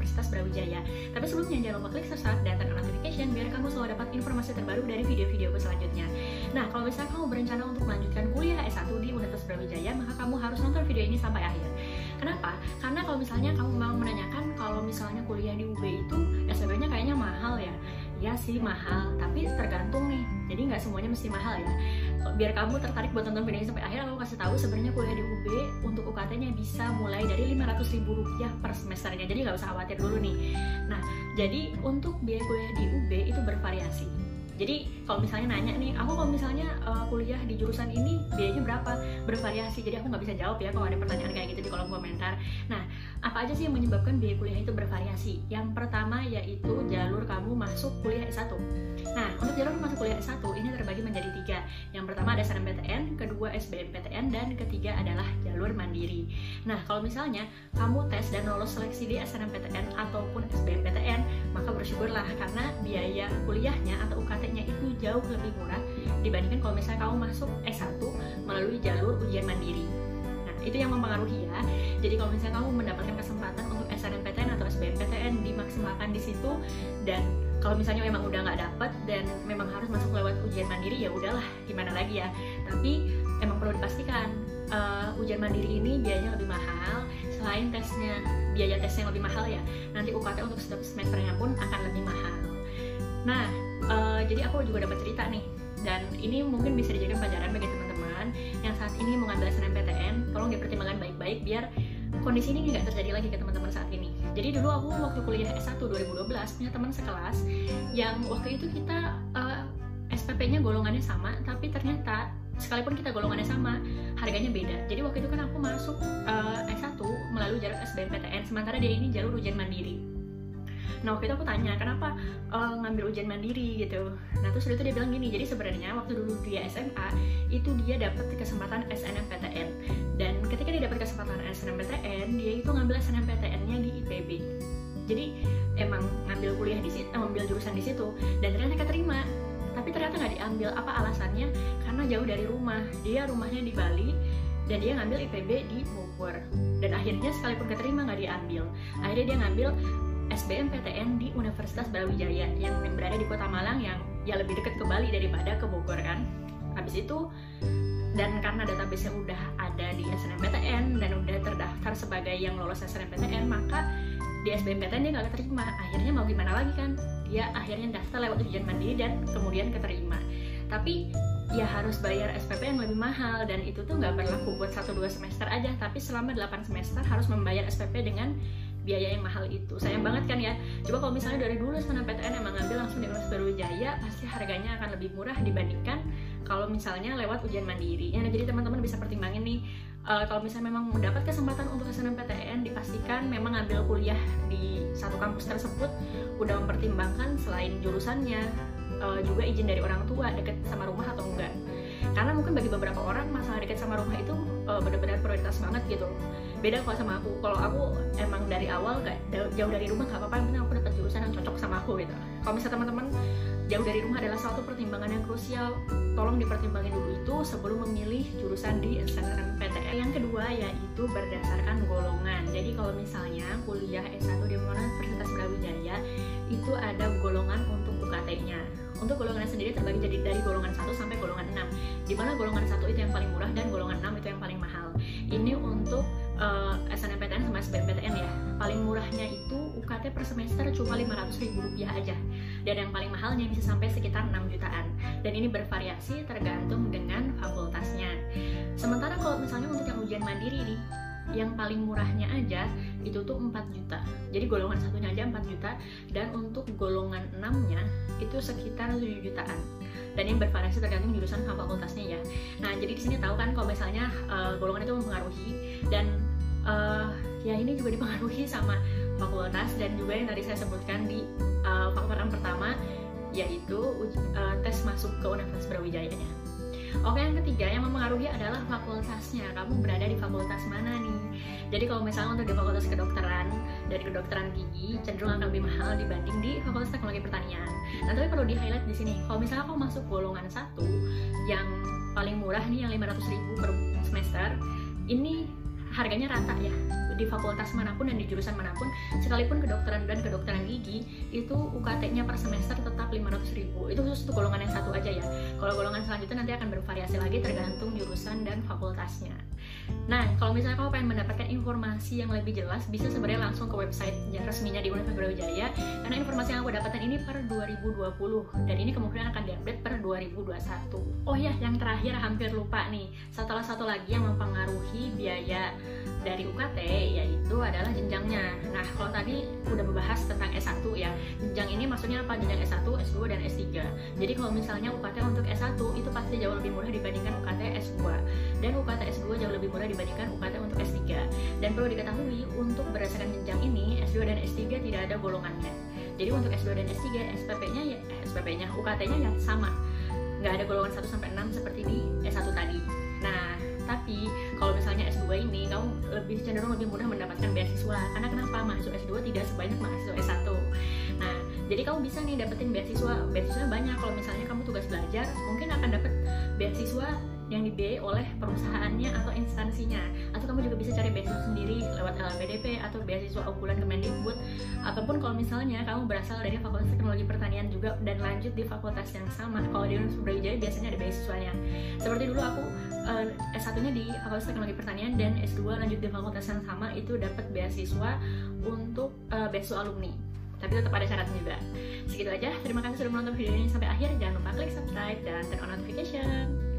Universitas Brawijaya. Tapi sebelumnya jangan lupa klik subscribe dan tekan notification biar kamu selalu dapat informasi terbaru dari video-videoku selanjutnya. Nah, kalau misalnya kamu berencana untuk melanjutkan kuliah S1 di Universitas Brawijaya, maka kamu harus nonton video ini sampai akhir. Kenapa? Karena kalau misalnya kamu mau menanyakan kalau misalnya kuliah di UB itu Ya sih mahal, tapi tergantung nih. Jadi nggak semuanya mesti mahal ya. Biar kamu tertarik buat nonton video sampai akhir aku kasih tahu sebenarnya kuliah di UB untuk UKT-nya bisa mulai dari 500 ribu rupiah per semesternya. Jadi nggak usah khawatir dulu nih. Nah jadi untuk biaya kuliah di UB itu bervariasi. Jadi kalau misalnya nanya nih aku kalau misalnya uh, kuliah di jurusan ini biayanya berapa? Bervariasi. Jadi aku nggak bisa jawab ya kalau ada pertanyaan kayak gitu di kolom komentar. Nah apa aja sih yang menyebabkan biaya kuliah itu bervariasi? Yang pertama yaitu jalur kamu masuk kuliah S1 nah untuk jalur masuk kuliah S1 ini terbagi menjadi tiga. Yang pertama ada SNMPTN kedua SBMPTN dan ketiga adalah jalur mandiri. Nah kalau misalnya kamu tes dan lolos seleksi di SNMPTN ataupun SBMPTN maka bersyukurlah karena biaya kuliahnya atau UKT nya itu jauh lebih murah dibandingkan kalau misalnya kamu masuk S1 melalui jalur ujian mandiri. Itu yang mempengaruhi ya. Jadi kalau misalnya kamu mendapatkan kesempatan untuk SNMPTN atau SBMPTN dimaksimalkan di situ dan kalau misalnya memang udah nggak dapat dan memang harus masuk lewat ujian mandiri ya udahlah gimana lagi ya. Tapi emang perlu dipastikan uh, ujian mandiri ini biayanya lebih mahal selain tesnya biaya tesnya lebih mahal ya nanti UKT untuk setiap semesternya pun akan lebih mahal nah uh, jadi aku juga dapat cerita nih dan ini mungkin bisa dijadikan pelajaran bagi teman-teman yang saat ini mengambil SNMPTN tolong dipertimbangkan baik-baik biar kondisi ini nggak terjadi lagi ke teman-teman saat ini. Jadi dulu aku waktu kuliah S1 2012 punya teman sekelas yang waktu itu kita uh, eh, SPP-nya golongannya sama tapi ternyata sekalipun kita golongannya sama harganya beda. Jadi waktu itu kan aku masuk uh, S1 melalui jalur SBMPTN sementara dia ini jalur ujian mandiri nah waktu itu aku tanya kenapa uh, ngambil ujian mandiri? Gitu. Nah terus itu dia bilang gini jadi sebenarnya waktu dulu dia SMA itu dia dapat kesempatan SNMPTN dan ketika dia dapat kesempatan SNMPTN dia itu ngambil SNMPTN-nya di IPB jadi emang ngambil kuliah di situ, ngambil jurusan di situ dan ternyata keterima. Tapi ternyata nggak diambil. Apa alasannya? Karena jauh dari rumah. Dia rumahnya di Bali dan dia ngambil IPB di Bogor. Dan akhirnya sekalipun keterima nggak diambil. Akhirnya dia ngambil SBMPTN di Universitas Brawijaya yang berada di Kota Malang yang ya lebih dekat ke Bali daripada ke Bogor kan. Habis itu dan karena database-nya udah ada di SNMPTN dan udah terdaftar sebagai yang lolos SNMPTN maka di SBMPTN dia nggak keterima. Akhirnya mau gimana lagi kan? Dia akhirnya daftar lewat ujian mandiri dan kemudian keterima. Tapi ya harus bayar SPP yang lebih mahal dan itu tuh nggak berlaku buat 1-2 semester aja. Tapi selama 8 semester harus membayar SPP dengan biaya yang mahal itu. Sayang banget kan ya. Coba kalau misalnya dari dulu PTN emang ngambil langsung di Universitas Brawijaya pasti harganya akan lebih murah dibandingkan kalau misalnya lewat ujian mandiri. Ya nah, jadi teman-teman bisa pertimbangin nih uh, kalau misalnya memang mendapat kesempatan untuk SNMPTN dipastikan memang ngambil kuliah di satu kampus tersebut udah mempertimbangkan selain jurusannya uh, juga izin dari orang tua deket sama rumah atau enggak. Karena mungkin bagi beberapa orang masalah deket sama rumah itu uh, benar-benar prioritas banget gitu. Beda kalau sama aku. Kalau aku emang dari awal gak jauh dari rumah gak apa-apa yang penting aku dapat jurusan yang cocok sama aku gitu. Kalau misalnya teman-teman jauh dari rumah adalah satu pertimbangan yang krusial. Tolong dipertimbangin dulu itu sebelum memilih jurusan di SNMPTN yang kedua yaitu berdasarkan golongan. Jadi kalau misalnya kuliah S1 di Universitas Brawijaya itu ada golongan untuk UKT-nya untuk golongan sendiri terbagi jadi dari golongan 1 sampai golongan 6 di mana golongan 1 itu yang paling murah dan golongan 6 itu ini untuk uh, eh, SNMPTN sama SBMPTN ya. Paling murahnya itu UKT per semester cuma 500 ribu rupiah aja. Dan yang paling mahalnya bisa sampai sekitar 6 jutaan. Dan ini bervariasi tergantung dengan fakultasnya. Sementara kalau misalnya untuk yang ujian mandiri ini yang paling murahnya aja itu tuh 4 juta. Jadi golongan satunya aja 4 juta. Dan untuk golongan 6 nya itu sekitar 7 jutaan dan ini bervariasi tergantung jurusan fakultasnya ya nah jadi di sini tahu kan kalau misalnya uh, golongan itu mempengaruhi dan uh, ya ini juga dipengaruhi sama fakultas dan juga yang tadi saya sebutkan di uh, faktor yang pertama yaitu uh, tes masuk ke Universitas Brawijaya. Oke yang ketiga yang mempengaruhi adalah fakultasnya. Kamu berada di fakultas mana nih? Jadi kalau misalnya untuk di fakultas kedokteran Dari kedokteran gigi cenderung akan lebih mahal dibanding di fakultas teknologi pertanian. Nah tapi perlu di highlight di sini Kalau misalnya kamu masuk golongan satu Yang paling murah nih yang 500 ribu per semester Ini harganya rata ya di fakultas mana pun dan di jurusan mana pun. Sekalipun kedokteran dan kedokteran gigi itu UKT-nya per semester tetap 500 ribu. Itu khusus untuk golongan yang satu aja ya. Kalau golongan selanjutnya nanti akan bervariasi lagi tergantung jurusan dan fakultasnya. Nah, kalau misalnya kamu pengen informasi yang lebih jelas, bisa sebenarnya langsung ke website resminya di Universitas Brawijaya karena informasi yang aku dapatkan ini per 2020 dan ini kemungkinan akan diupdate per 2021. Oh ya, yang terakhir hampir lupa nih. Setelah satu lagi yang mempengaruhi biaya dari UKT yaitu adalah jenjangnya. Nah, kalau tadi udah membahas tentang S1 ya. Jenjang ini maksudnya apa? Jenjang S1, S2 dan S3. Jadi kalau misalnya UKT untuk S1 itu pasti jauh lebih murah dibandingkan UKT S2 dan UKT S2 jauh lebih murah dibandingkan UKT untuk S3. Dan perlu diketahui untuk berdasarkan jenjang ini S2 dan S3 tidak ada golongannya. Jadi untuk S2 dan S3 SPP-nya ya eh, SPP-nya UKT-nya ya sama. Nggak ada golongan 1 sampai 6 seperti di S1 tadi. Nah, tapi kalau misalnya S2 ini kamu lebih cenderung lebih mudah mendapatkan beasiswa karena kenapa mahasiswa S2 tidak sebanyak mahasiswa S1 nah jadi kamu bisa nih dapetin beasiswa beasiswa banyak kalau misalnya kamu tugas belajar mungkin akan dapat beasiswa yang dibiayai oleh perusahaannya atau instansinya. Atau kamu juga bisa cari beasiswa sendiri lewat LPDP atau beasiswa unggulan Kemendikbud. Ataupun kalau misalnya kamu berasal dari Fakultas Teknologi Pertanian juga dan lanjut di fakultas yang sama. Kalau di Universitas Brawijaya biasanya ada beasiswanya. Seperti dulu aku uh, S1-nya di Fakultas Teknologi Pertanian dan S2 lanjut di fakultas yang sama itu dapat beasiswa untuk uh, beasiswa alumni. Tapi tetap ada syaratnya juga. Segitu aja. Terima kasih sudah menonton video ini sampai akhir. Jangan lupa klik subscribe dan turn on notification